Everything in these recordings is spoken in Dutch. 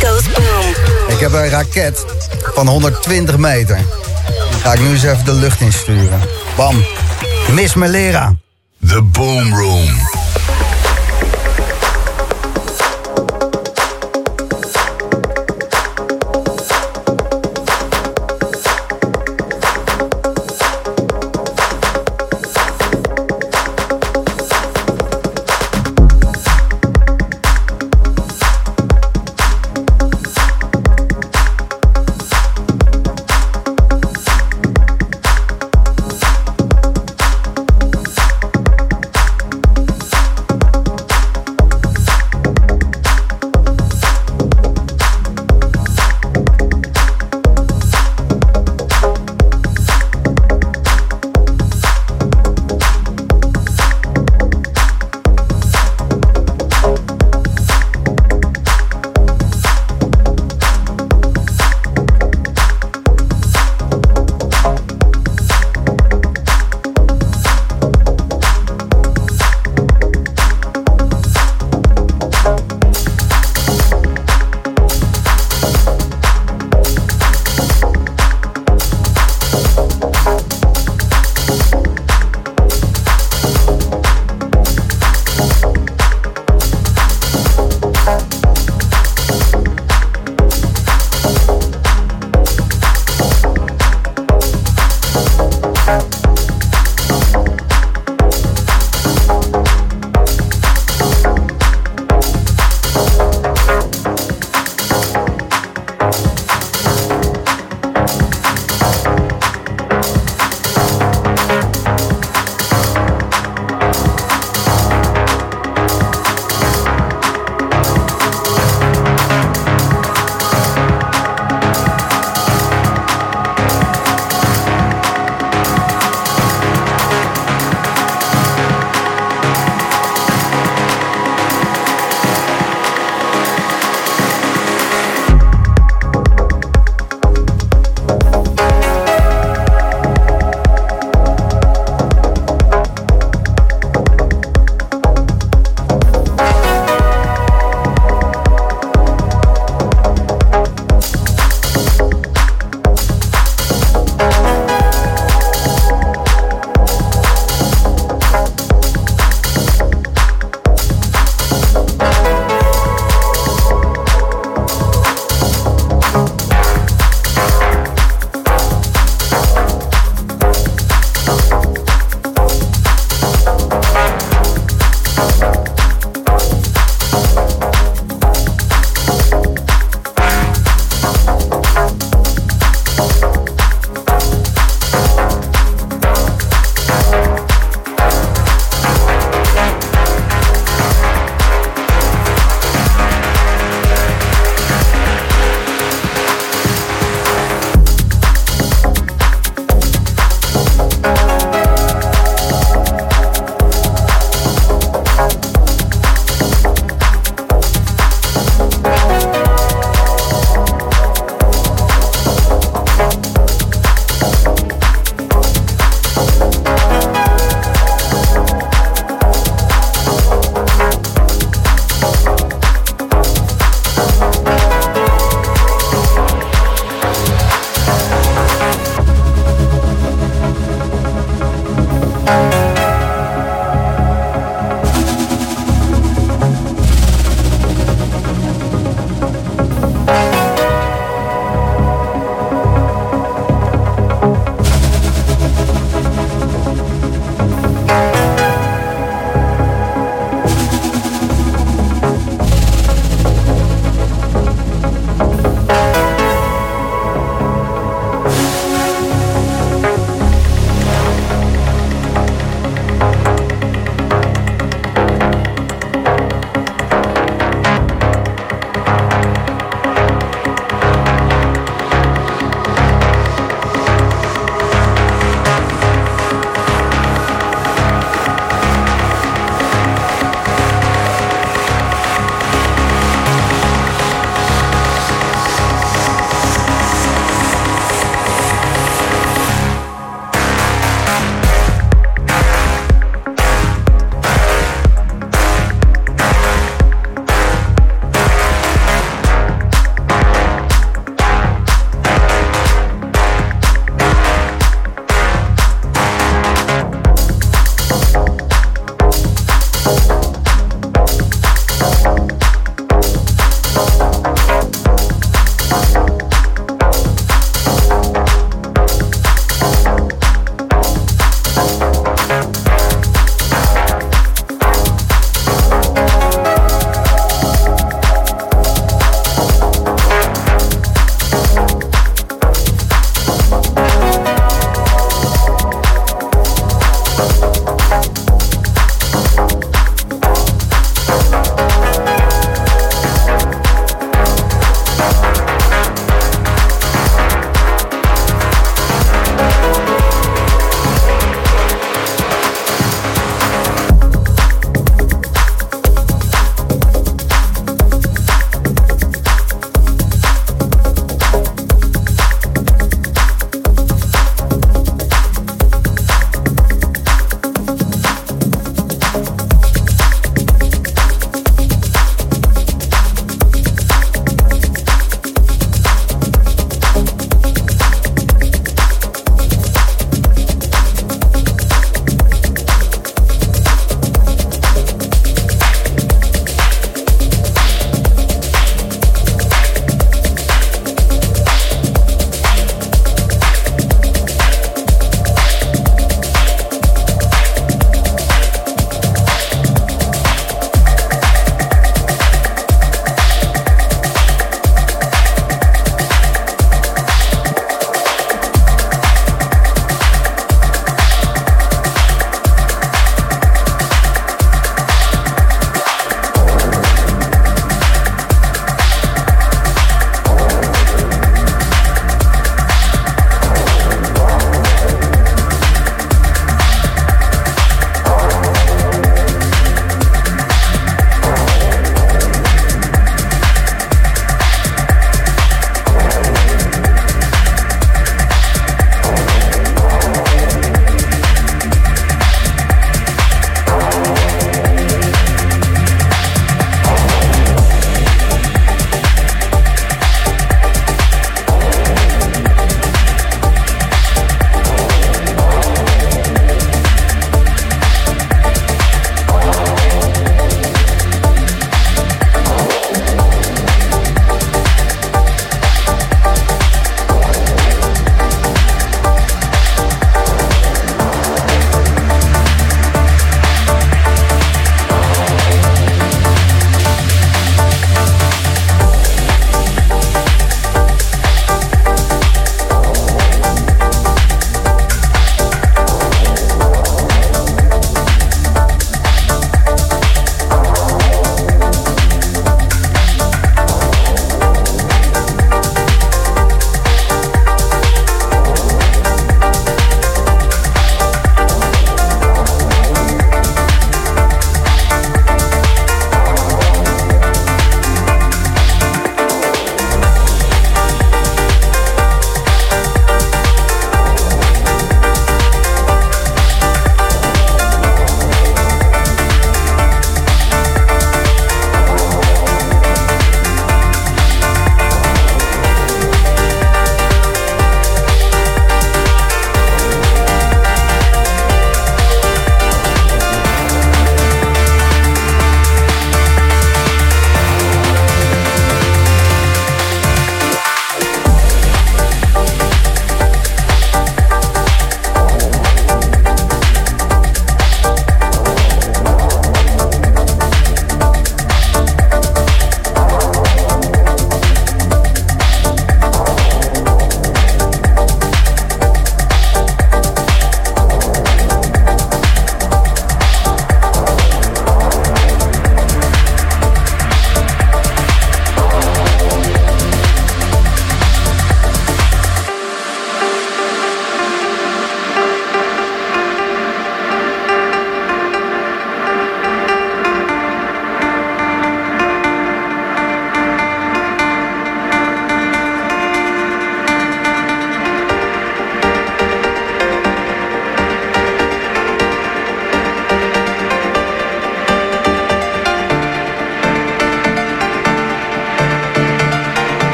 Goes boom. Ik heb een raket van 120 meter. Die ga ik nu eens even de lucht insturen. Bam. Miss Melera. The Boom Room.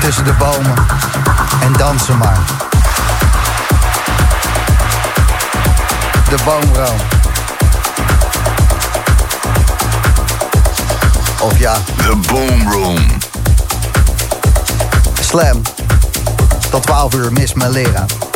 Tussen de bomen en dansen maar. De boomroom. Of ja. De boomroom. Slam. Tot 12 uur mis mijn leraar.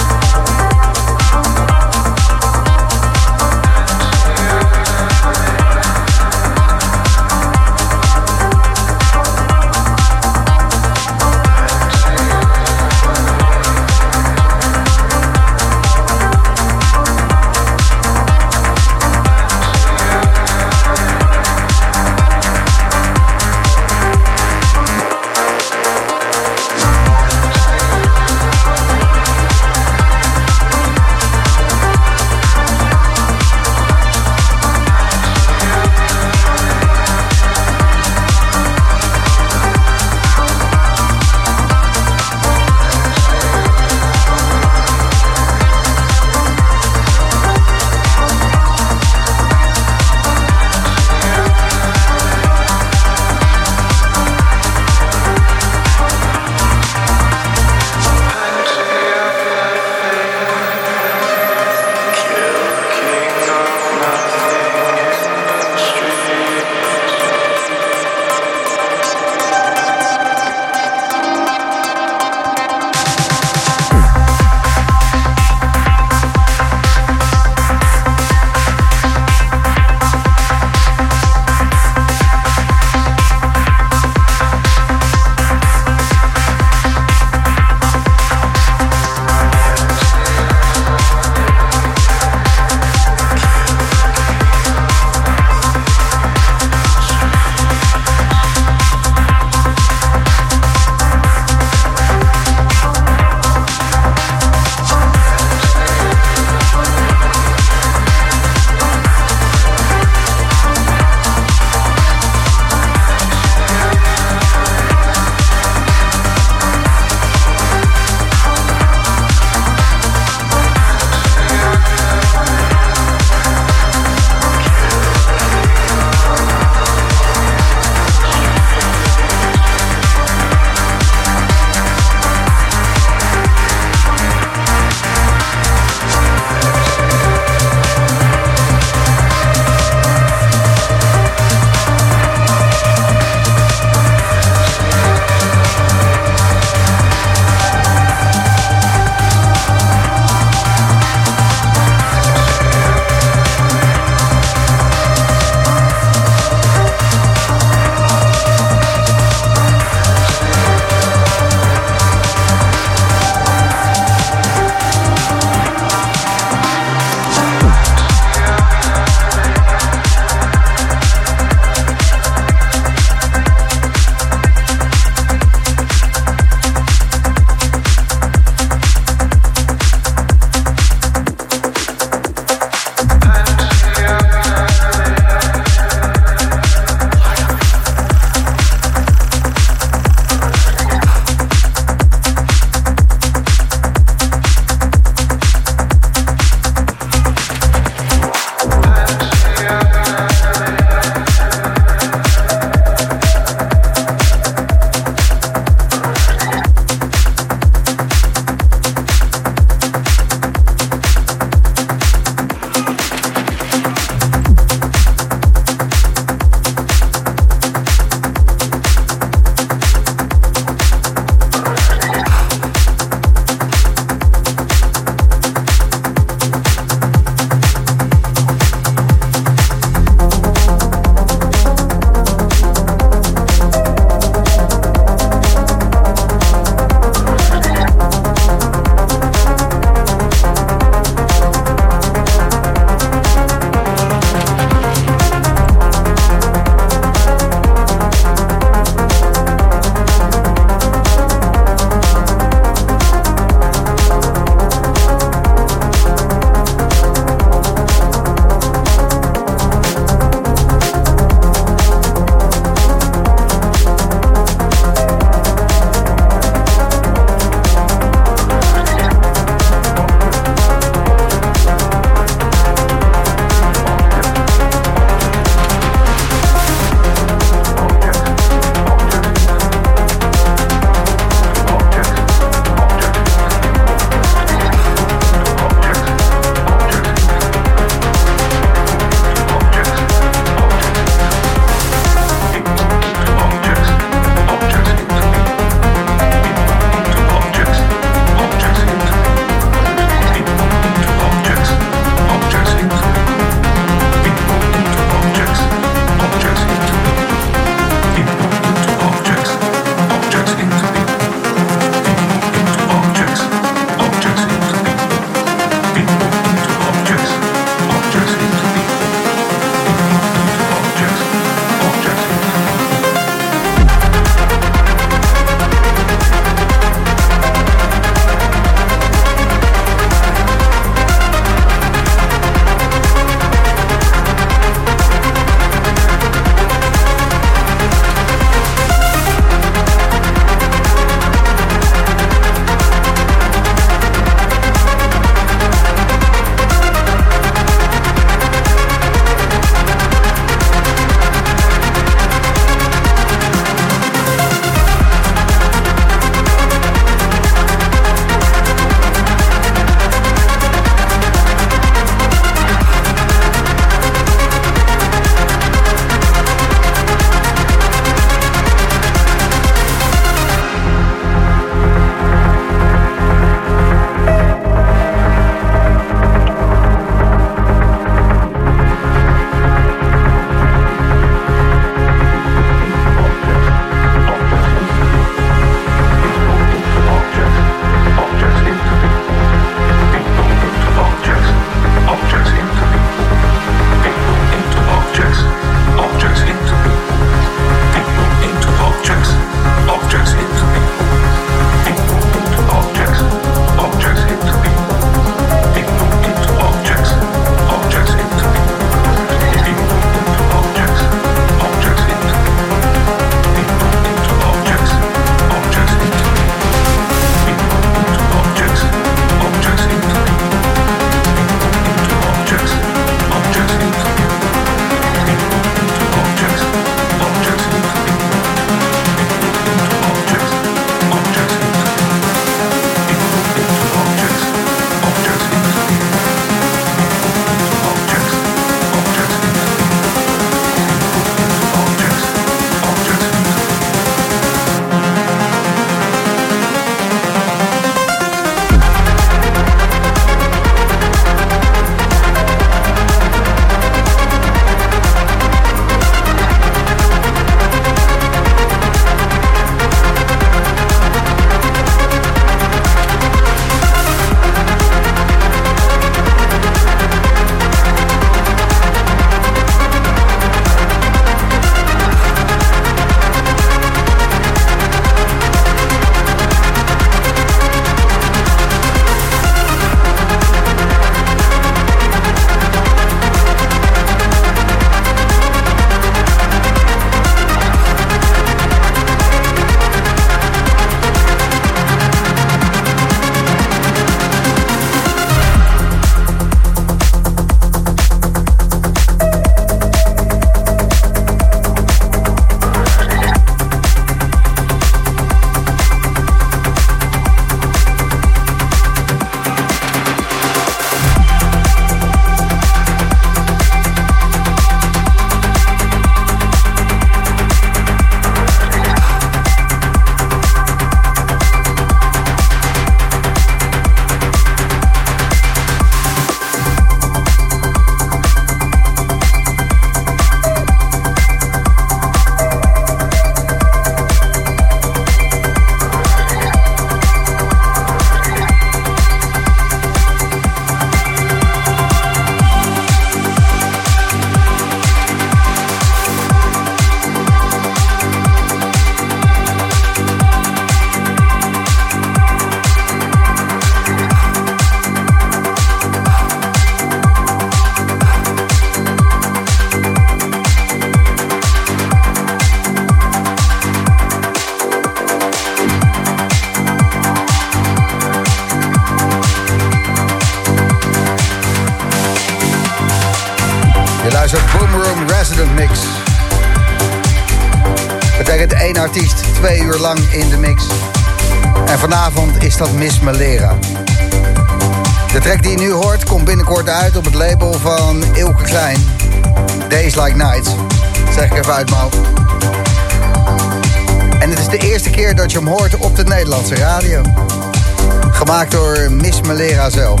Gemaakt door Miss Malera zelf.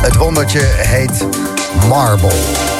Het wondertje heet Marble.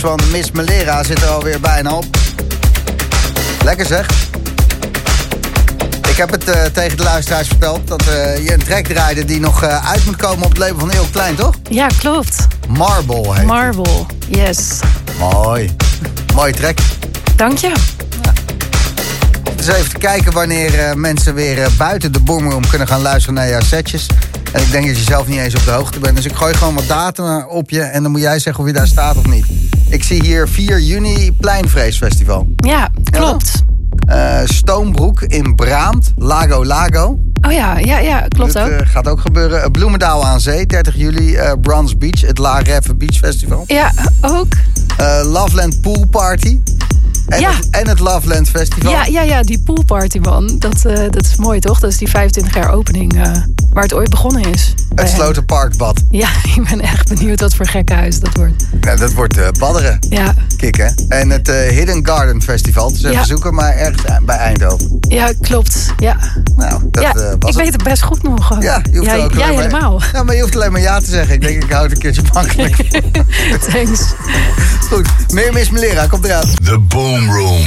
Van Miss Melera zit er alweer bijna op. Lekker zeg. Ik heb het uh, tegen de luisteraars verteld dat uh, je een track draaide die nog uh, uit moet komen op het label van Heel Klein, toch? Ja, klopt. Marble heet Marble, yes. Mooi. Mooie track. Dank je. Dus even te kijken wanneer mensen weer buiten de boomroom kunnen gaan luisteren naar jouw setjes. En ik denk dat je zelf niet eens op de hoogte bent. Dus ik gooi gewoon wat data op je en dan moet jij zeggen of je daar staat of niet. Zie hier 4 juni Pleinvreesfestival. Ja, klopt. Ja, uh, Stoombroek in Braamt, Lago Lago. Oh ja, ja, ja klopt ook. Uh, gaat ook gebeuren. Bloemendaal aan Zee, 30 juli, uh, Bronze Beach, het La Reve Beach Festival. Ja, ook. Loveland Pool Party. En, ja. het, en het Loveland Festival. Ja, ja, ja die poolparty man. Dat, dat is mooi toch? Dat is die 25 jaar opening waar het ooit begonnen is. Het Slotenparkbad. Ja, ik ben echt benieuwd wat voor gekke huis dat wordt. Nou, dat wordt uh, badderen. Ja. Kikken. En het Hidden Garden Festival. Dus even ja. zoeken, maar ergens bij Eindhoven. Ja, klopt. Ja. Nou, dat ja, was ik weet het best goed nog. Ja, je hoeft ja, ook jij maar, helemaal. Ja, maar je hoeft alleen maar ja te zeggen. Ik denk, ik hou het een keertje makkelijk. Thanks. Goed, meer Miss Melera, komt eruit. The Boom Room.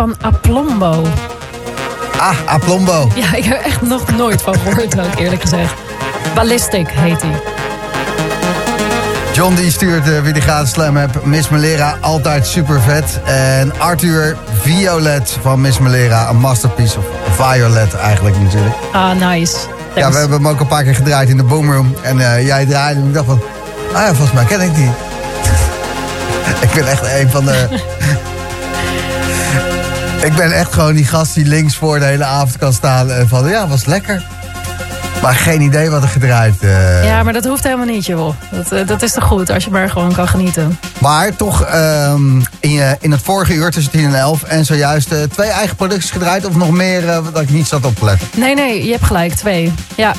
Van Aplombo. Ah, Aplombo. Ja, ik heb er echt nog nooit van gehoord, ook eerlijk gezegd. Ballistic heet hij. John die stuurt uh, wie die gratis slam heb. Miss Melera, altijd super vet. En Arthur Violet van Miss Melera, een masterpiece. Of Violet eigenlijk natuurlijk. Ah, nice. Ja, we hebben hem ook een paar keer gedraaid in de boomroom. En uh, jij draaide en ik dacht van... Ah ja, volgens mij ken ik die. ik ben echt een van de... ik ben echt gewoon die gast die links voor de hele avond kan staan. En van, ja, was lekker. Maar geen idee wat er gedraaid uh... Ja, maar dat hoeft helemaal niet, joh. Dat, uh, dat is toch goed, als je maar gewoon kan genieten. Maar toch um, in, je, in het vorige uur tussen 10 en 11... en zojuist twee eigen producties gedraaid... of nog meer dat ik niet zat op te letten? Nee, nee, je hebt gelijk, twee. Ja.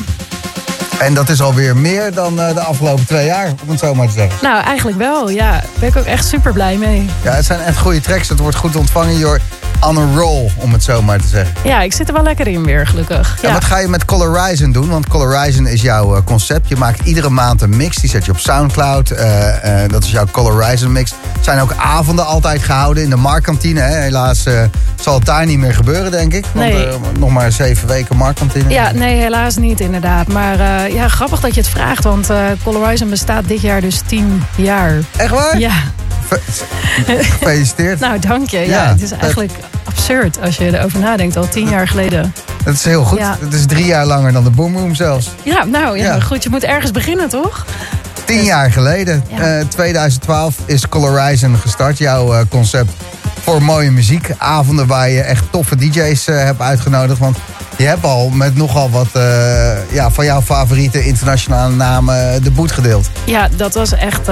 En dat is alweer meer dan de afgelopen twee jaar, om het zo maar te zeggen. Nou, eigenlijk wel, ja. Daar ben ik ook echt super blij mee. Ja, het zijn echt goede tracks. Het wordt goed ontvangen. Je on a roll, om het zo maar te zeggen. Ja, ik zit er wel lekker in weer, gelukkig. Ja. Wat ga je met Colorizon doen? Want Colorizon is jouw uh, concept. Je maakt iedere maand een mix. Die zet je op Soundcloud. Uh, uh, dat is jouw Colorizon mix. Er zijn ook avonden altijd gehouden in de Marktkantine. Hè? Helaas zal het daar niet meer gebeuren, denk ik. Want nee. nog maar zeven weken Marktkantine. Ja, nee, helaas niet inderdaad. Maar ja, grappig dat je het vraagt. Want Colorizon bestaat dit jaar dus tien jaar. Echt waar? Ja. Gefeliciteerd. nou, dank je. Ja, ja het is eigenlijk absurd als je erover nadenkt. Al tien jaar geleden. Dat is heel goed. Ja. Het is drie jaar langer dan de Boomroom zelfs. Ja, nou ja, ja, goed. Je moet ergens beginnen, toch? Tien dus, jaar geleden. Ja. Uh, 2012 is Colorizon gestart. Jouw uh, concept voor mooie muziek. Avonden waar je echt toffe DJ's uh, hebt uitgenodigd. Want je hebt al met nogal wat uh, ja, van jouw favoriete internationale namen de boet gedeeld. Ja, dat was echt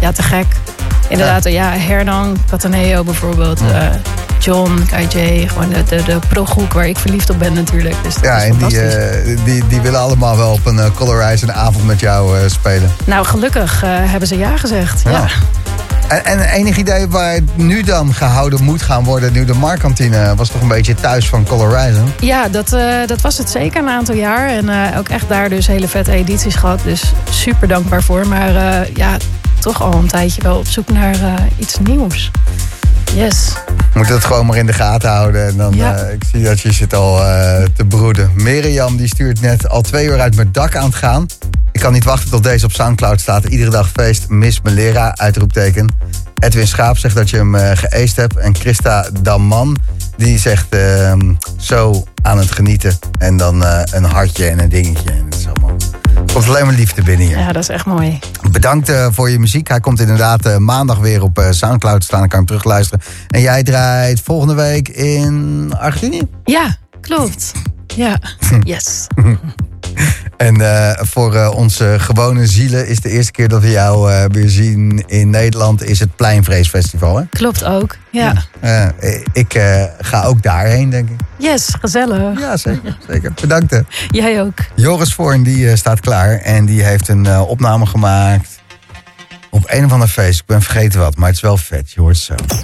ja, te gek. Inderdaad, ja, ja Hernan, Cataneo bijvoorbeeld. Uh, John, KJ, gewoon de, de, de pro-groep waar ik verliefd op ben natuurlijk. Dus dat ja, is en die, uh, die, die willen allemaal wel op een uh, Colorize avond met jou uh, spelen. Nou, gelukkig hebben ze ja gezegd. Ja. ja. En, en enig idee waar het nu dan gehouden moet gaan worden... nu de Marktkantine was toch een beetje thuis van Colorize? Ja, dat, dat was het zeker een aantal jaar. En ook echt daar dus hele vette edities gehad. Dus super dankbaar voor. Maar ja, toch al een tijdje wel op zoek naar iets nieuws. Yes. Moeten het gewoon maar in de gaten houden. En dan, ja. uh, ik zie dat je zit al uh, te broeden. Mirjam die stuurt net al twee uur uit mijn dak aan het gaan. Ik kan niet wachten tot deze op Soundcloud staat. Iedere dag feest, Miss Melera, uitroepteken. Edwin Schaap zegt dat je hem uh, geëest hebt. En Christa Damman, die zegt ehm, zo aan het genieten. En dan een hartje en een dingetje. En het is allemaal komt alleen maar liefde binnen hier. Ja, dat is echt mooi. Bedankt uh, voor je muziek. Hij komt inderdaad maandag weer op Soundcloud staan. Dan kan ik hem terugluisteren. En jij draait volgende week in Argentinië? Ja, klopt. Ja, yes. En uh, voor uh, onze gewone zielen is de eerste keer dat we jou uh, weer zien in Nederland... is het Pleinvreesfestival, hè? Klopt ook, ja. ik ga ook daarheen, denk ik. Yes, gezellig. Ja, zeker. zeker. Bedankt. Hè. Jij ook. Joris Voorn, die staat klaar en die heeft een opname gemaakt... op een of ander feest. Ik ben vergeten wat, maar het is wel vet. Je hoort het zo.